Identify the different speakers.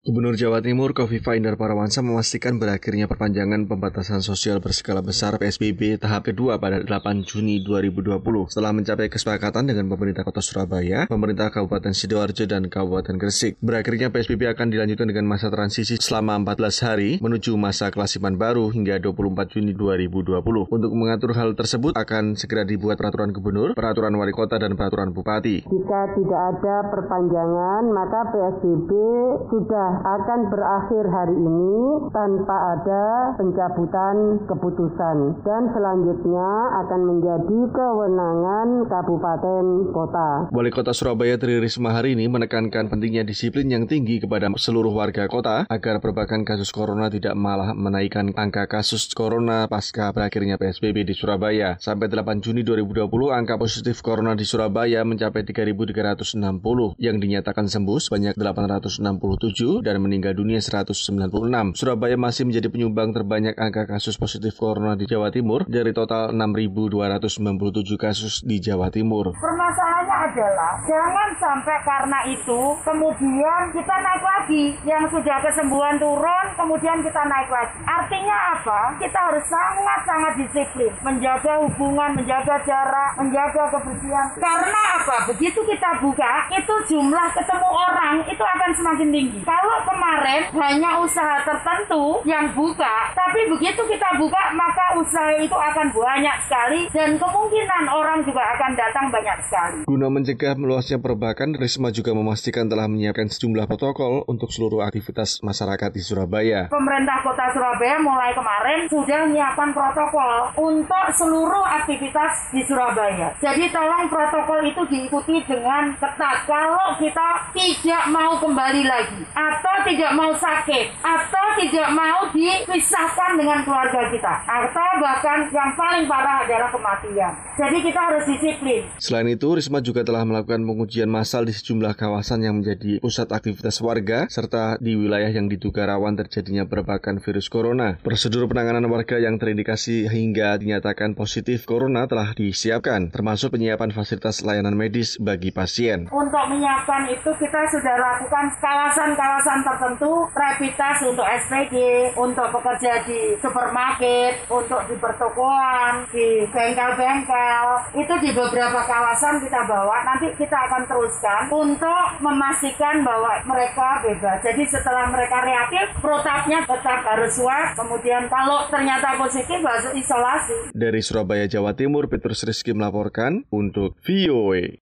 Speaker 1: Gubernur Jawa Timur Kofifa Indar Parawansa memastikan berakhirnya perpanjangan pembatasan sosial berskala besar PSBB tahap kedua pada 8 Juni 2020. Setelah mencapai kesepakatan dengan pemerintah kota Surabaya, pemerintah Kabupaten Sidoarjo dan Kabupaten Gresik. Berakhirnya PSBB akan dilanjutkan dengan masa transisi selama 14 hari menuju masa kelasiman baru hingga 24 Juni 2020. Untuk mengatur hal tersebut akan segera dibuat peraturan gubernur, peraturan wali kota, dan peraturan bupati.
Speaker 2: Jika tidak ada perpanjangan, maka PSBB sudah akan berakhir hari ini tanpa ada pencabutan keputusan dan selanjutnya akan menjadi kewenangan kabupaten kota.
Speaker 1: Wali Kota Surabaya Tri Risma hari ini menekankan pentingnya disiplin yang tinggi kepada seluruh warga kota agar perbakan kasus corona tidak malah menaikkan angka kasus corona pasca berakhirnya PSBB di Surabaya. Sampai 8 Juni 2020, angka positif corona di Surabaya mencapai 3.360 yang dinyatakan sembuh sebanyak 867 dan meninggal dunia 196. Surabaya masih menjadi penyumbang terbanyak angka kasus positif corona di Jawa Timur dari total 6.297 kasus di Jawa Timur.
Speaker 3: Permasalahannya adalah jangan sampai karena itu kemudian kita naik lagi yang sudah kesembuhan turun kemudian kita naik lagi. Artinya apa? Kita harus sangat-sangat disiplin menjaga hubungan, menjaga jarak, menjaga kebersihan. Karena apa? Begitu kita buka itu jumlah ketemu orang itu akan semakin tinggi. Kalau kemarin hanya usaha tertentu yang buka, tapi begitu kita buka maka usaha itu akan banyak sekali dan kemungkinan orang juga akan datang banyak sekali.
Speaker 1: Guna mencegah meluasnya perbakan, Risma juga memastikan telah menyiapkan sejumlah protokol untuk seluruh aktivitas masyarakat di Surabaya.
Speaker 3: Pemerintah Kota Surabaya mulai kemarin sudah menyiapkan protokol untuk seluruh aktivitas di Surabaya. Jadi tolong protokol itu diikuti dengan ketat. Kalau kita tidak mau kembali lagi atau tidak mau sakit atau tidak mau dipisahkan dengan keluarga kita atau bahkan yang paling parah adalah kematian. Jadi kita harus disiplin.
Speaker 1: Selain itu, Risma juga telah melakukan pengujian massal di sejumlah kawasan yang menjadi pusat aktivitas warga serta di wilayah yang diduga rawan terjadinya perbakan virus corona. Prosedur penanganan warga yang terindikasi hingga dinyatakan positif corona telah disiapkan, termasuk penyiapan fasilitas layanan medis bagi pasien.
Speaker 3: Untuk menyiapkan itu kita sudah lakukan kawasan-kawasan tertentu rapid test untuk SPG, untuk bekerja di supermarket, untuk di pertokoan, di bengkel-bengkel. Itu di beberapa kawasan kita bawa. Nanti kita akan teruskan untuk memastikan bahwa mereka bebas. Jadi setelah mereka reaktif, protapnya tetap harus swab. Kemudian kalau ternyata positif harus isolasi.
Speaker 1: Dari Surabaya, Jawa Timur, Petrus Rizky melaporkan untuk VOA.